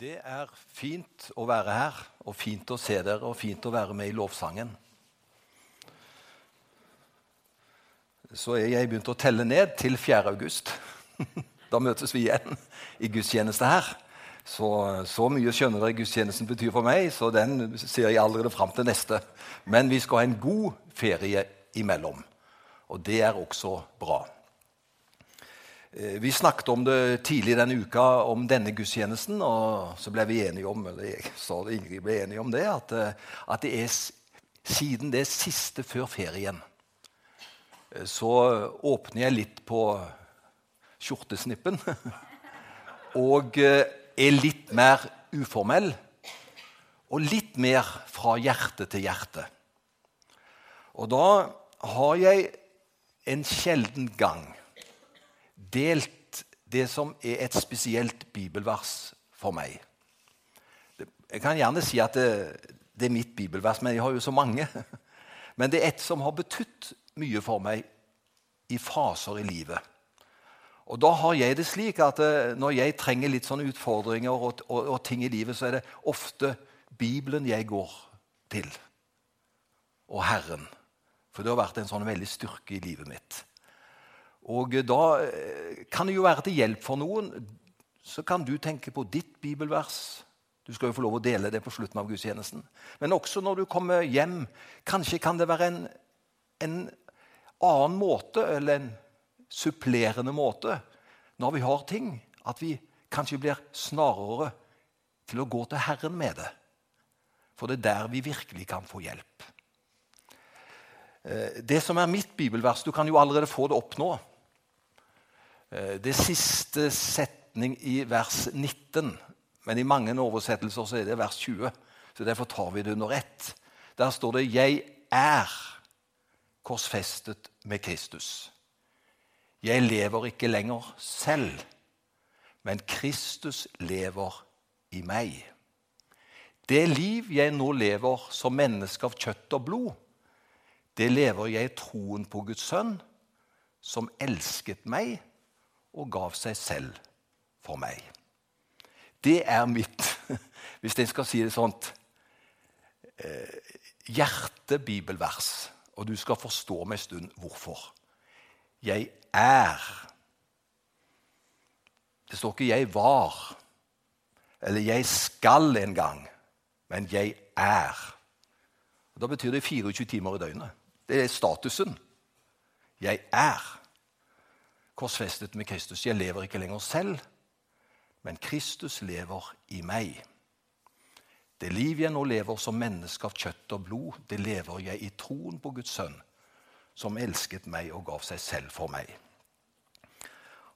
Det er fint å være her, og fint å se dere, og fint å være med i lovsangen. Så er jeg begynt å telle ned til 4. august. Da møtes vi igjen i gudstjeneste her. Så, så mye skjønner dere gudstjenesten betyr for meg, så den ser jeg allerede fram til neste. Men vi skal ha en god ferie imellom, og det er også bra. Eh, vi snakket om det tidlig denne uka, om denne gudstjenesten. Og så ble vi enige om eller jeg det, Ingrid ble enige om det, at, eh, at det er siden det siste før ferien, eh, så åpner jeg litt på skjortesnippen. Og er litt mer uformell. Og litt mer fra hjerte til hjerte. Og da har jeg en sjelden gang delt det som er et spesielt bibelvers for meg. Jeg kan gjerne si at det, det, er mitt bibelvers, men jeg har jo så mange. Men det er et som har betydd mye for meg i faser i livet. Og da har jeg det slik at eh, når jeg trenger litt sånne utfordringer og, og, og ting i livet, så er det ofte Bibelen jeg går til. Og Herren. For det har vært en sånn veldig styrke i livet mitt. Og da eh, kan det jo være til hjelp for noen. Så kan du tenke på ditt bibelvers. Du skal jo få lov å dele det på slutten av gudstjenesten. Men også når du kommer hjem. Kanskje kan det være en, en annen måte, eller en supplerende måte, når vi har ting, at vi kanskje blir snarere til å gå til Herren med det. For det er der vi virkelig kan få hjelp. Eh, det som er mitt bibelvers Du kan jo allerede få det opp nå. Eh, det siste setning i vers 19, men i mange oversettelser så er det vers 20. Så derfor tar vi det under ett. Der står det 'Jeg er korsfestet med Kristus'. Jeg lever ikke lenger selv, men Kristus lever i meg. Det liv jeg nå lever som menneske av kjøtt og blod, det lever jeg i troen på Guds sønn, som elsket meg og gav seg selv for meg. Det er mitt, hvis jeg skal si det sånt, eh, hjertebibelvers. Og du skal forstå om en stund hvorfor. Jeg er. Det står ikke 'jeg var' eller 'jeg skal en gang', men 'jeg er'. Og da betyr det 24 timer i døgnet. Det er statusen. Jeg er korsfestet med Kristus. Jeg lever ikke lenger selv, men Kristus lever i meg. Det liv jeg nå lever som menneske av kjøtt og blod, det lever jeg i troen på Guds sønn, som elsket meg og gav seg selv for meg.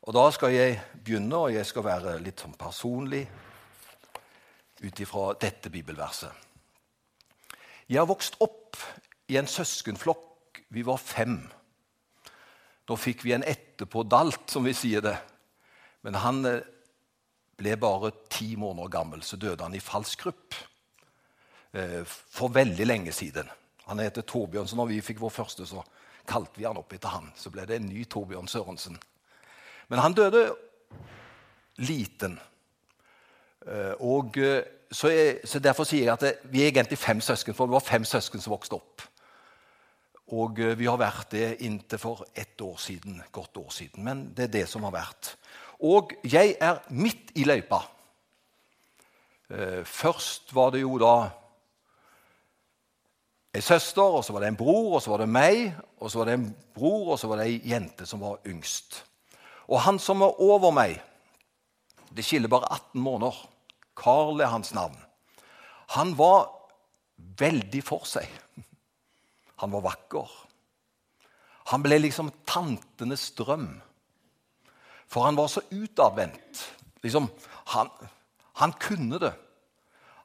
Og Da skal jeg begynne, og jeg skal være litt sånn personlig ut ifra dette bibelverset. Jeg har vokst opp i en søskenflokk. Vi var fem. Da fikk vi en etterpådalt, som vi sier det. Men han eh, ble bare ti måneder gammel, så døde han i falskrupp eh, for veldig lenge siden. Han heter Torbjørn, så når vi fikk vår første, så kalte vi han opp etter han. Så ble det en ny Torbjørn Sørensen. Men han døde liten. Eh, og så, jeg, så Derfor sier jeg at vi er egentlig fem søsken, for det var fem søsken som vokste opp. Og eh, vi har vært det inntil for ett år siden, godt år siden. Men det er det som har vært. Og jeg er midt i løypa. Eh, først var det jo da ei søster, og så var det en bror, og så var det meg, og så var det en bror, og så var det ei jente som var yngst. Og han som var over meg Det skiller bare 18 måneder. Carl er hans navn. Han var veldig for seg. Han var vakker. Han ble liksom tantenes drøm. For han var så utadvendt. Liksom, han, han, kunne det.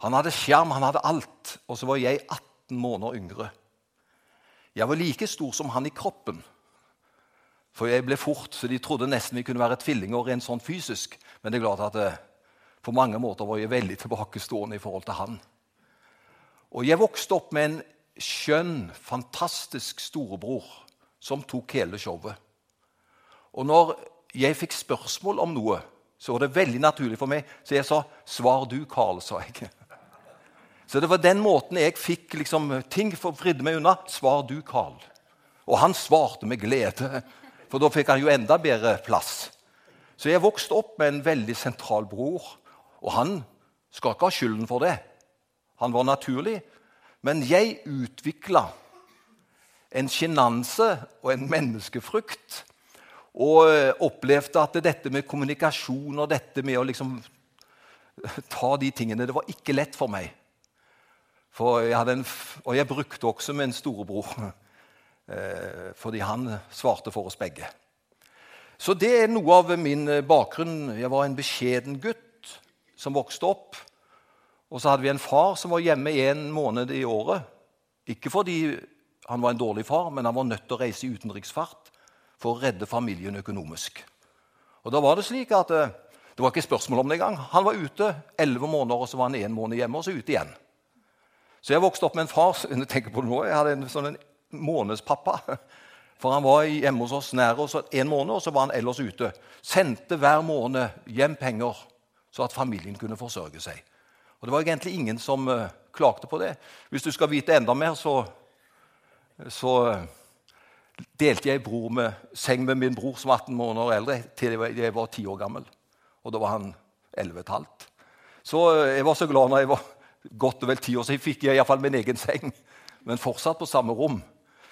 Han hadde skjerm, han hadde alt. Og så var jeg 18 måneder yngre. Jeg var like stor som han i kroppen. For jeg ble fort, så de trodde nesten vi kunne være tvillinger rent sånn fysisk. Men det er klart at det, eh, på mange måter var jeg veldig tilbakestående i forhold til han. Og jeg vokste opp med en skjønn, fantastisk storebror som tok hele showet. Og når jeg fikk spørsmål om noe, Så var det veldig naturlig for meg. Så jeg sa 'Svar du, Carl', sa jeg. Så det var den måten jeg fikk liksom, ting fridde meg unna. 'Svar du, Carl'. Og han svarte med glede, for da fikk han jo enda bedre plass. Så jeg vokste opp med en veldig sentral bror, og han skal ikke ha skylden for det. Han var naturlig. Men jeg utvikla en sjenanse og en menneskefrykt. Og eh, opplevde at dette med kommunikasjon og dette med å liksom ta de tingene Det var ikke lett for meg. For jeg en, og jeg brukte også min storebror, eh, fordi han svarte for oss begge. Så det er noe av min bakgrunn. Jeg var en beskjeden gutt som vokste opp. Og så hadde vi en far som var hjemme en måned i året. Ikke fordi han var en dårlig far, men han var nødt til å reise i utenriksfart for å redde familien økonomisk. Og da var Det slik at eh, det var ikke spørsmål om det engang. Han var ute elleve måneder, og så var han én måned hjemme, og så ute igjen. Så jeg vokste opp med en far jeg tenker på det nå, jeg hadde en sånn en månedspappa. For han var hjemme hos oss nær oss en måned, og så var han ellers ute. Sendte hver måned hjem penger, så at familien kunne forsørge seg. Og Det var egentlig ingen som uh, klagde på det. Hvis du skal vite enda mer, så, så delte jeg med, seng med min bror som 18 måneder eldre til jeg var 10 år gammel. Og da var han 11,5. Så uh, jeg var så glad når jeg var godt og vel 10 år, så jeg fikk jeg iallfall min egen seng. Men fortsatt på samme rom.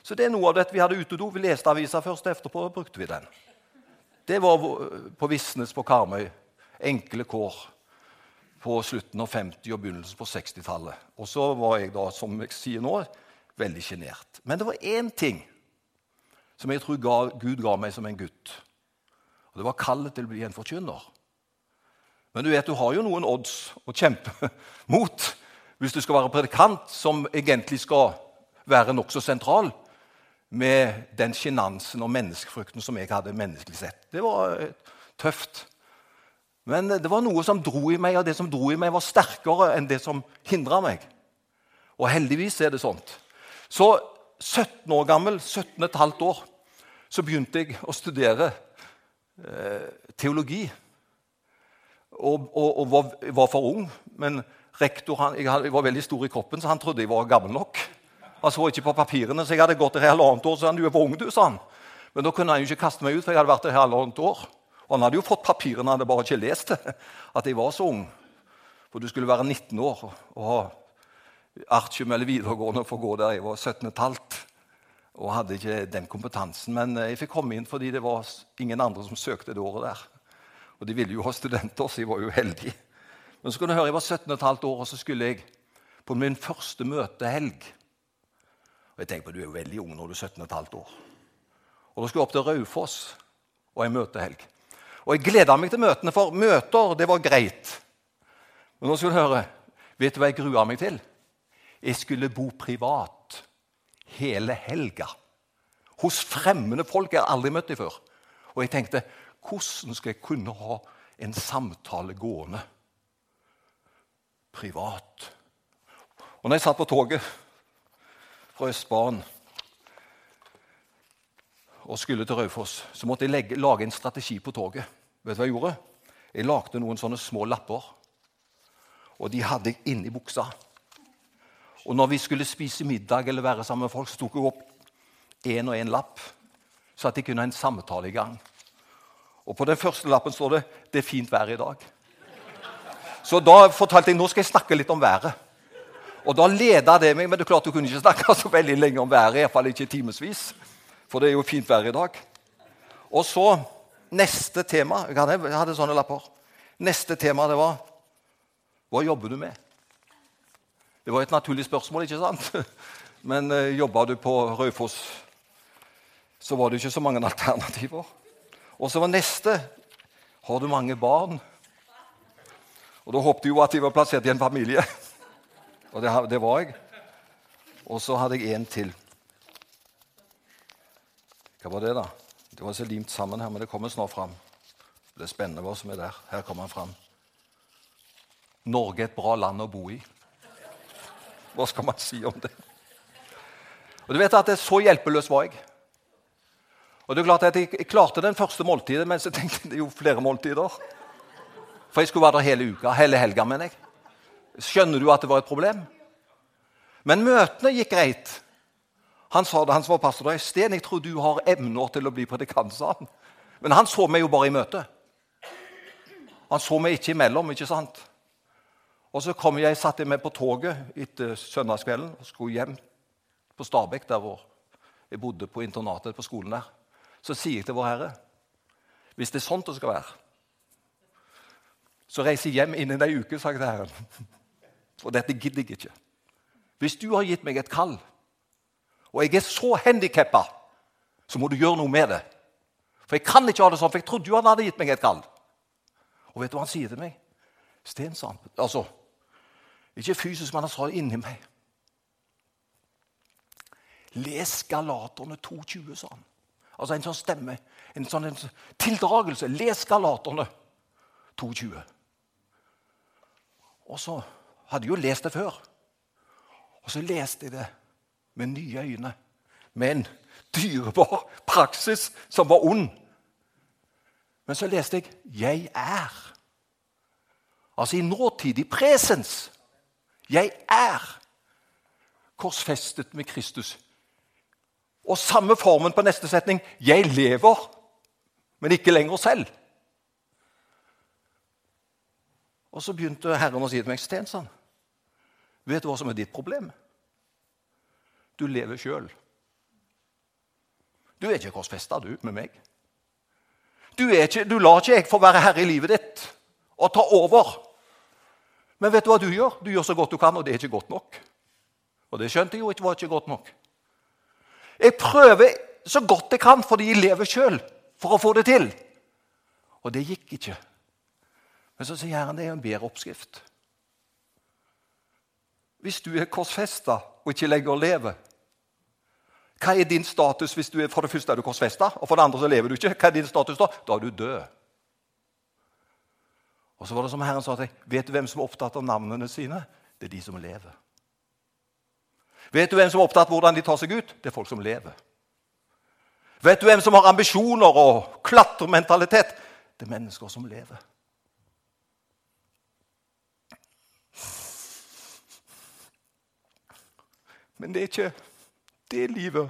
Så det er noe av dette vi hadde utedo. Vi leste avisa først, etterpå brukte vi den. Det var på Visnes på Karmøy. Enkle kår på slutten av 50- og begynnelsen på 60-tallet. Og så var jeg da, som jeg sier nå, veldig sjenert. Men det var én ting som jeg tror ga, Gud ga meg som en gutt. Og Det var kallet til å bli en forkynner. Men du vet, du har jo noen odds å kjempe mot hvis du skal være predikant, som egentlig skal være nokså sentral med den sjenansen og menneskefrukten som jeg hadde menneskelig sett. Det var eh, tøft. Men det var noe som dro i meg, og det som dro i meg, var sterkere enn det som hindra meg. Og heldigvis er det sånt. Så 17 år gammel, 17 15 år, så begynte jeg å studere eh, teologi. Og, og, og var, var, for ung. Men rektor han, jeg, var veldig stor i kroppen, så han trodde jeg var gammel nok. Han så ikke på papirene, så jeg hadde gått et halvannet år. så han, du er for ung, du, sa han. Men da kunne han jo ikke kaste meg ut, for jeg hadde vært et halvannet år. Og han hadde jo fått papirene, han hadde bare ikke lest det, at jeg var så ung. For du skulle være 19 år og ha artium eller videregående for å gå der. Jeg var 17 15 og hadde ikke den kompetansen. Men jeg fikk komme inn fordi det var ingen andre som søkte det året der. Og de ville jo ha studenter, så jeg var jo heldig. Men så kunne du høre, jeg var 17 15 år, og så skulle jeg på min første møtehelg Og jeg tenker på, Du er jo veldig ung når du er 17 15 år. Og Da skulle jeg opp til Raufoss og en møtehelg. Og jeg gleda meg til møtene, for møter det var greit. Men nå skal du høre. Vet du hva jeg grua meg til? Jeg skulle bo privat hele helga. Hos fremmede folk jeg har aldri møtt dem før. Og jeg tenkte hvordan skal jeg kunne ha en samtale gående privat? Og når jeg satt på toget fra Østbanen og skulle til Raufoss, så måtte jeg legge, lage en strategi på toget. Vet du hva jeg gjorde? Jeg lagde noen sånne små lapper. Og de hadde jeg inni buksa. Og når vi skulle spise middag eller være sammen med folk, så tok jeg opp én og én lapp, så at de kunne ha en samtale i gang. Og På den første lappen står det 'Det er fint vær i dag'. Så da fortalte jeg nå skal jeg snakke litt om været. Og Da leda det meg, men det klart du kunne ikke snakke så veldig lenge om været. I fall ikke timevis. For det er jo fint vær i dag. Og så neste tema Jeg hadde, sånne lapper. Neste tema det var Hva jobber du med? Det var et naturlig spørsmål, ikke sant? Men eh, jobba du på Raufoss, så var det ikke så mange alternativer. Og så var neste Har du mange barn? Og da håpte jeg jo at de var plassert i en familie. Og det, det var jeg. Og så hadde jeg en til. Hva var det, da? Det var så limt sammen her, men det kommer snart fram. Det er spennende hva som er der. Her kommer han fram. Norge er et bra land å bo i. Hva skal man si om det? Og du vet at det Så hjelpeløs var jeg. Og det er klart at Jeg klarte den første måltidet, men så tenkte jeg det er jo flere måltider. For jeg skulle være der hele uka, hele helga, mener jeg. Skjønner du at det var et problem? Men møtene gikk greit. Han sa det, han som var pastor der, Sten, jeg tror du har emner til å bli predikant, sa han. Men han så meg jo bare i møte. Han så meg ikke imellom, ikke sant? Og så kom jeg, satte jeg meg på toget etter søndagskvelden og skulle hjem på Stabekk, der hvor jeg bodde på internatet på skolen der. Så sier jeg til Vår Herre hvis det er sånn det skal være, så reiser jeg hjem innen ei uke, sa jeg til Herren. For dette gidder jeg ikke. Hvis du har gitt meg et kall, og jeg er så handikappa, så må du gjøre noe med det. For jeg kan ikke ha det sånn, for jeg trodde jo han hadde gitt meg et kall. Og vet du hva han sier til meg? Sten, sa han. Altså, ikke fysisk, men han sa det inni meg. Les Galaterne 2,20, sa han. Altså en sånn stemme, en sånn en tildragelse. Les Galaterne 2,20. Og så hadde jeg jo lest det før. Og så leste jeg det med nye øyne. Med en dyrebar praksis som var ond. Men så leste jeg 'Jeg er'. Altså i nåtid, i presens. Jeg er korsfestet med Kristus. Og samme formen på neste setning. Jeg lever, men ikke lenger selv. Og så begynte Herren å si til meg, Stensson, vet du hva som er ditt problem? Du lever sjøl. Du er ikke korsfesta, du, med meg. Du, ikke, du lar ikke jeg få være herre i livet ditt og ta over. Men vet du hva du gjør? Du gjør så godt du kan, og det er ikke godt nok. Og det skjønte jeg jo ikke var ikke godt nok. Jeg prøver så godt jeg kan fordi jeg lever sjøl, for å få det til. Og det gikk ikke. Men så sier Herren det er en bedre oppskrift. Hvis du er korsfesta og ikke lenger lever, hva er din status hvis du er for det første er du korsfesta, og for det andre så lever du ikke? Hva er din status Da Da er du død. Og så var det som Herren sa til deg, Vet du hvem som er opptatt av navnene sine? Det er de som lever. Vet du hvem som er opptatt av hvordan de tar seg ut? Det er folk som lever. Vet du hvem som har ambisjoner og klatrementalitet? Det er mennesker som lever. Men det er ikke det livet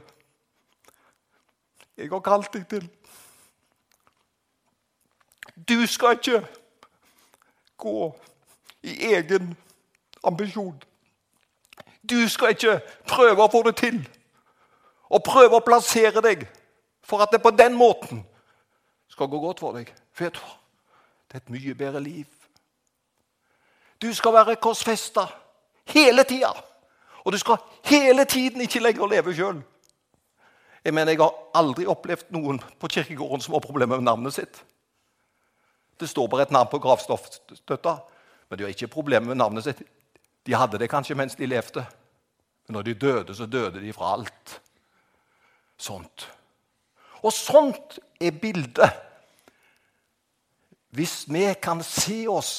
jeg har kalt deg til. Du skal ikke gå i egen ambisjon. Du skal ikke prøve å få det til og prøve å plassere deg for at det på den måten skal gå godt for deg. Vet du tror Det er et mye bedre liv. Du skal være korsfesta hele tida. Og du skal hele tiden ikke lenger leve sjøl. Jeg mener, jeg har aldri opplevd noen på kirkegården som har problemer med navnet sitt. Det står bare et navn på gravstoffstøtta, men de har ikke problemer med navnet sitt. De hadde det kanskje mens de levde, men når de døde, så døde de fra alt. Sånt. Og sånt er bildet. Hvis vi kan se oss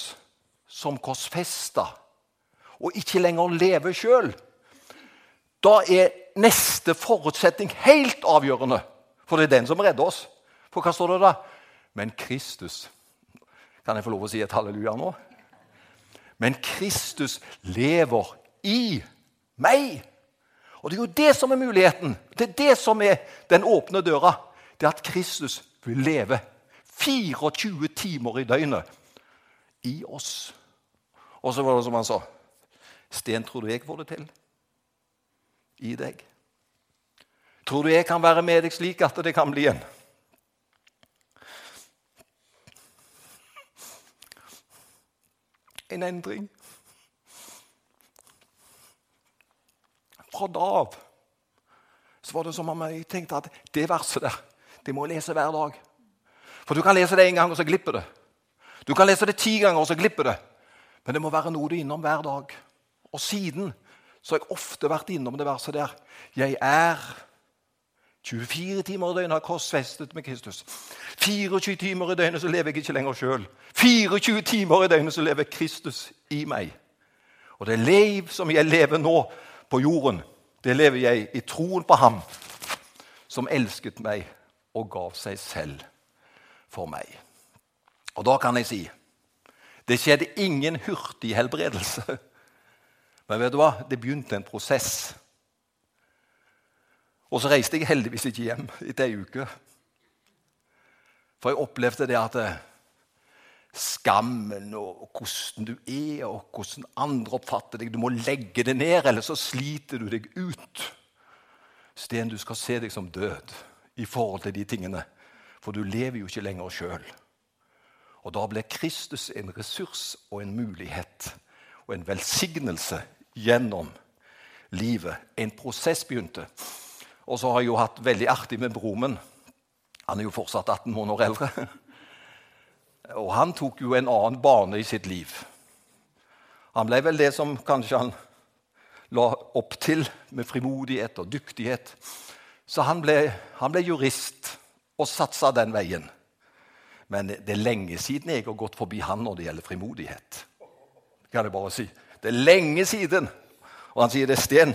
som korsfesta og ikke lenger leve sjøl, da er neste forutsetning helt avgjørende. For det er den som redder oss. For hva står det da? Men Kristus kan jeg få lov å si et halleluja nå? Men Kristus lever i meg. Og Det er jo det som er muligheten. Det er det som er den åpne døra. Det er at Kristus vil leve 24 timer i døgnet i oss. Og så var det som han sa Sten, tror du jeg får det til? I deg. Tror du jeg kan være med deg slik at det kan bli en? en endring. Fra da av så var det som om jeg tenkte at det verset der, det må jeg lese hver dag. For du kan lese det én gang, og så glipper det. Du kan lese det ti ganger, og så glipper det. Men det må være noe du er innom hver dag. Og siden så har jeg ofte vært innom det verset der. Jeg er 24 timer i døgnet har korsfestet med Kristus. 24 timer i døgnet så lever jeg ikke lenger sjøl. 24 timer i døgnet så lever Kristus i meg. Og det liv som jeg lever nå på jorden, det lever jeg i troen på Ham som elsket meg og gav seg selv for meg. Og da kan jeg si Det skjedde ingen hurtig helbredelse. Men vet du hva? det begynte en prosess. Og så reiste jeg heldigvis ikke hjem etter ei uke. For jeg opplevde det at eh, skammen og hvordan du er, og hvordan andre oppfatter deg Du må legge det ned, eller så sliter du deg ut. Sten, du skal se deg som død i forhold til de tingene. For du lever jo ikke lenger sjøl. Og da ble Kristus en ressurs og en mulighet og en velsignelse gjennom livet. En prosess begynte. Og så har jeg jo hatt veldig artig med broren min. Han er jo fortsatt 18 måneder eldre. Og han tok jo en annen bane i sitt liv. Han ble vel det som kanskje han la opp til, med frimodighet og dyktighet. Så han ble, han ble jurist og satsa den veien. Men det er lenge siden jeg har gått forbi han når det gjelder frimodighet. kan jeg bare si. Det er lenge siden. Og han sier det, Sten,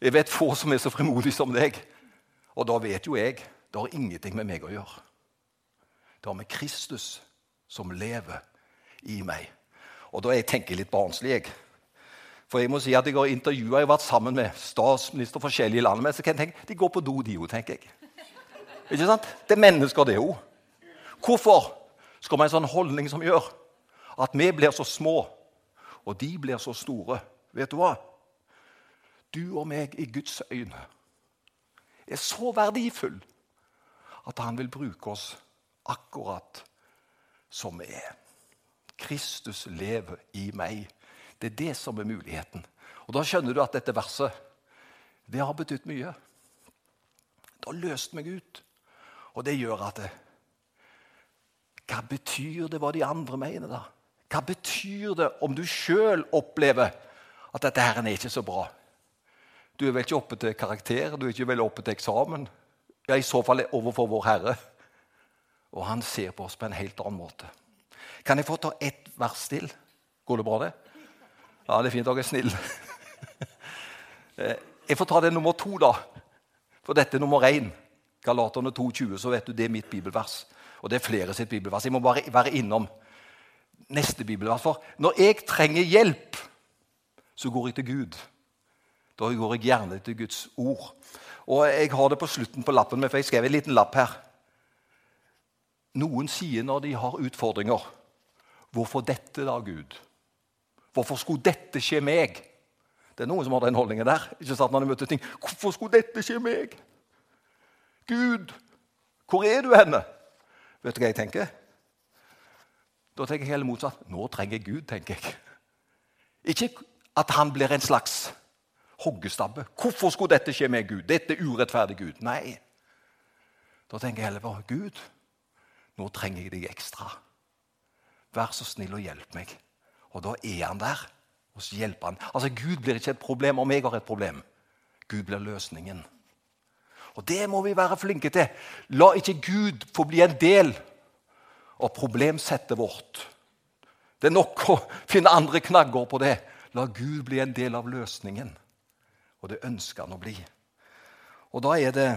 jeg vet få som er så frimodig som deg. Og da vet jo jeg det har ingenting med meg å gjøre. Det har med Kristus som lever i meg. Og da jeg tenker litt barnslig, jeg. For jeg må si at jeg har intervjua har vært sammen med statsminister forskjellige land. Men så kan jeg tenke, de går på do, de òg, tenker jeg. Ikke sant? Det er mennesker, det òg. Hvorfor skal vi ha en sånn holdning som gjør at vi blir så små, og de blir så store? Vet du hva? Du og meg i Guds øyne er så verdifull at han vil bruke oss akkurat som vi er. Kristus lever i meg. Det er det som er muligheten. Og Da skjønner du at dette verset det har betydd mye. Det har løst meg ut. Og det gjør at det, Hva betyr det hva de andre mener, da? Hva betyr det om du sjøl opplever at dette her er ikke så bra? Du er vel ikke oppe til karakter, du er ikke vel oppe til eksamen? Ja, I så fall overfor Vår Herre. Og han ser på oss på en helt annen måte. Kan jeg få ta ett vers til? Går det bra, det? Ja, det er fint. Dere er snille. Eh, jeg får ta det nummer to, da. For dette er nummer én. Galaterne 2,20, så vet du det er mitt bibelvers. Og det er flere sitt bibelvers. Jeg må bare være innom neste bibelvers. For når jeg trenger hjelp, så går jeg til Gud. Da går jeg gjerne til Guds ord. Og jeg har det på slutten på lappen for jeg skrev en liten lapp her. Noen sier når de har utfordringer 'Hvorfor dette, da, Gud?' Hvorfor skulle dette skje meg? Det er noen som har den holdningen der. ikke sant, når de møter ting. Hvorfor skulle dette skje meg? Gud, hvor er du henne? Vet du hva jeg tenker? Da tenker jeg heller motsatt. Nå trenger jeg Gud, tenker jeg. Ikke at han blir en slags hoggestabbe. Hvorfor skulle dette skje med Gud? Dette er urettferdig Gud. Nei. Da tenker jeg heller på Gud. Nå trenger jeg deg ekstra. Vær så snill og hjelp meg. Og da er han der. Og så hjelper han. Altså, Gud blir ikke et problem om jeg har et problem. Gud blir løsningen. Og det må vi være flinke til. La ikke Gud få bli en del av problemsettet vårt. Det er nok å finne andre knagger på det. La Gud bli en del av løsningen. Og det ønsker han å bli. Og da er det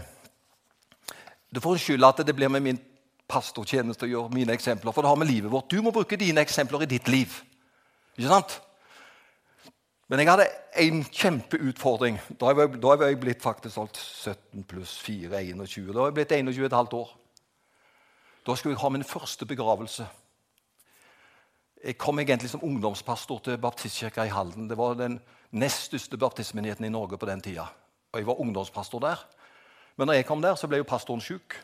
Du får skylde at det blir med min pastortjeneste å gjøre mine eksempler, for det har med livet vårt. Du må bruke dine eksempler i ditt liv. Ikke sant? Men jeg hadde en kjempeutfordring. Da var jeg blitt faktisk 17 pluss 4, 21. Da var jeg blitt 21 et halvt år. Da skulle jeg ha min første begravelse. Jeg kom egentlig som ungdomspastor til baptistkirka i Halden. Det var den nest største baptistmenigheten i Norge på den tida. Og jeg var ungdomspastor der. Men når jeg kom der, så ble jo pastoren sjuk.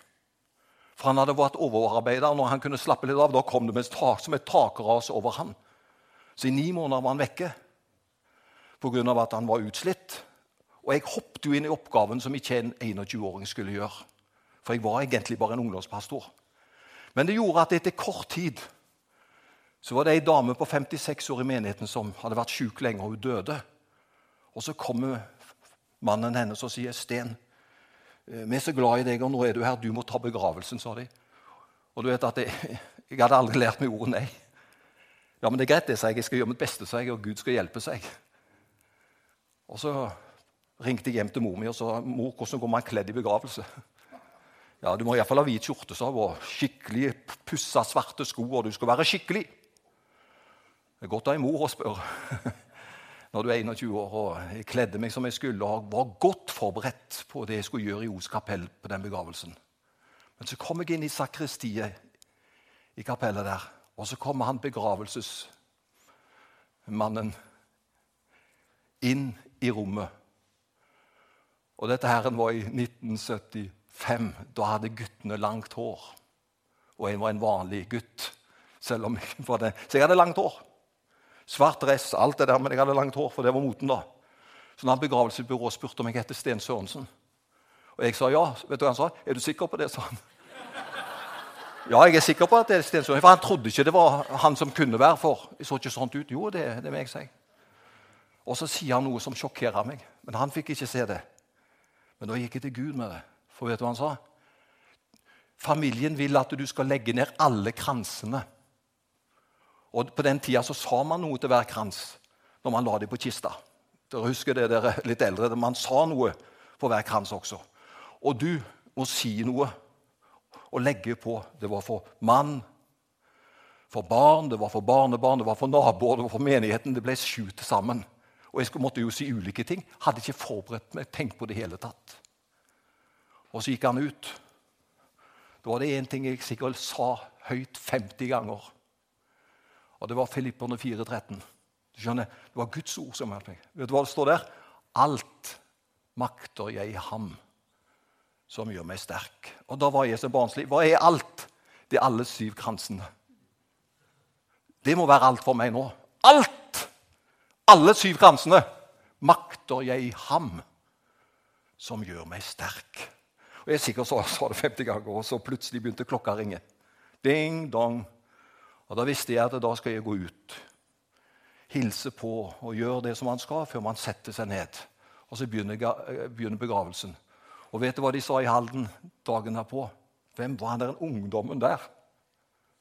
For han hadde vært overarbeidet, og når han kunne slappe litt av, da kom det som et takras over han. Så i ni måneder var han vekke pga. at han var utslitt. Og jeg hoppet jo inn i oppgaven som ikke en 21-åring skulle gjøre. For jeg var egentlig bare en ungdomspastor. Men det gjorde at etter kort tid så var det ei dame på 56 år i menigheten som hadde vært syk lenge, og hun døde. Og så kommer mannen hennes og sier, 'Sten, eh, vi er så glad i deg, og nå er du her. Du må ta begravelsen', sa de. Og du vet at jeg, jeg hadde aldri lært meg ordet nei. Ja, men det er greit, det, sa jeg. Jeg skal gjøre mitt beste, sa jeg, og Gud skal hjelpe seg. Og så ringte jeg hjem til mor mi og sa, 'Mor, hvordan går man kledd i begravelse?' Ja, Du må iallfall ha hvit skjorte og skikkelig pussa svarte sko, og du skal være skikkelig. Det er godt å ha en mor å spørre når du er 21 år. og Jeg kledde meg som jeg skulle og var godt forberedt på det jeg skulle gjøre i Os kapell på den begravelsen. Men så kom jeg inn i sakristiet i kapellet der, og så kommer han begravelsesmannen inn i rommet. Og dette her var i 1975. Da hadde guttene langt hår. Og jeg var en vanlig gutt. selv om jeg var det. Så jeg hadde langt hår. Svart dress, alt det der, men jeg hadde langt hår, for det var moten da. Så når begravelsesbyrået spurte om jeg het Sten Sørensen Og jeg sa ja. Vet du hva han sa? 'Er du sikker på det?' sa han. Ja, jeg er sikker på at det er Sten Sørensen. For han trodde ikke det var han som kunne være for. Jeg så ikke sånt ut. Jo, det, det vil jeg si. Og så sier han noe som sjokkerer meg. Men han fikk ikke se det. Men da gikk jeg til Gud med det. For vet du hva han sa? Familien vil at du skal legge ned alle kransene. Og På den tida så sa man noe til hver krans når man la dem på kista. Dere husker det, dere litt eldre. Man sa noe på hver krans også. Og du må si noe og legge på. Det var for mann, for barn, det var for barnebarn, det var for naboer, det var for menigheten. Det ble sju til sammen. Og jeg måtte jo si ulike ting. Hadde ikke forberedt meg, tenkt på det hele tatt. Og så gikk han ut. Da var det én ting jeg sikkert sa høyt 50 ganger. Og det var Filipperne 4,13. Du skjønner, Det var Guds ord som hjalp meg. Vet du hva det står der? Alt makter jeg i ham som gjør meg sterk. Og da var jeg så barnslig. Hva er alt? Det er alle syv kransene. Det må være alt for meg nå. Alt! Alle syv kransene makter jeg i ham som gjør meg sterk. Og Jeg sikkert sa, sa det 50 ganger, og så plutselig begynte klokka å ringe. Ding, dong. Og Da visste jeg at da skal jeg gå ut, hilse på og gjøre det som man skal, før man setter seg ned. Og så begynner, eh, begynner begravelsen. Og vet du hva de sa i Halden dagen herpå? Hvem var den ungdommen der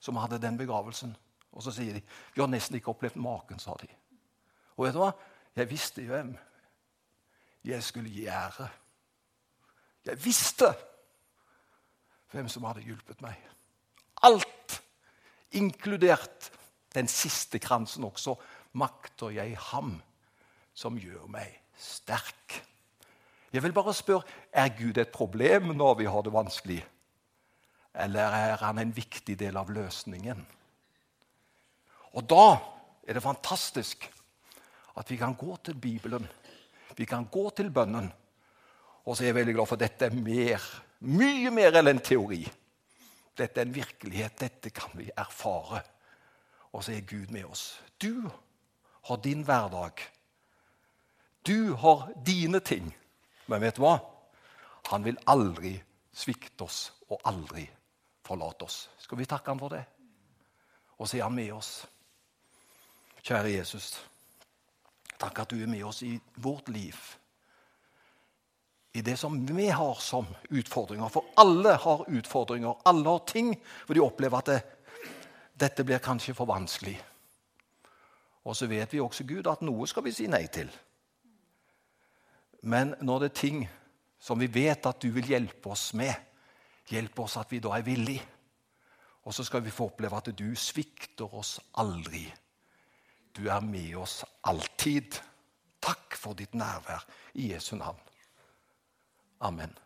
som hadde den begravelsen? Og så sier de vi har nesten ikke opplevd maken, sa de. Og vet du hva? Jeg visste hvem jeg skulle gi ære. Jeg visste hvem som hadde hjulpet meg. Alt inkludert den siste kransen også, makter jeg ham som gjør meg sterk. Jeg vil bare spørre er Gud et problem når vi har det vanskelig, eller er han en viktig del av løsningen? Og da er det fantastisk at vi kan gå til Bibelen, vi kan gå til bønnen. Og så er jeg veldig glad for at dette er mer, mye mer enn en teori. Dette er en virkelighet. Dette kan vi erfare. Og så er Gud med oss. Du har din hverdag. Du har dine ting. Men vet du hva? Han vil aldri svikte oss og aldri forlate oss. Skal vi takke ham for det? Og så er han med oss. Kjære Jesus, takk at du er med oss i vårt liv i det som vi har som utfordringer. For alle har utfordringer. Alle har ting hvor de opplever at det, dette blir kanskje for vanskelig. Og så vet vi også, Gud, at noe skal vi si nei til. Men når det er ting som vi vet at du vil hjelpe oss med, hjelp oss at vi da er villige. Og så skal vi få oppleve at du svikter oss aldri. Du er med oss alltid. Takk for ditt nærvær i Jesu navn. Amen.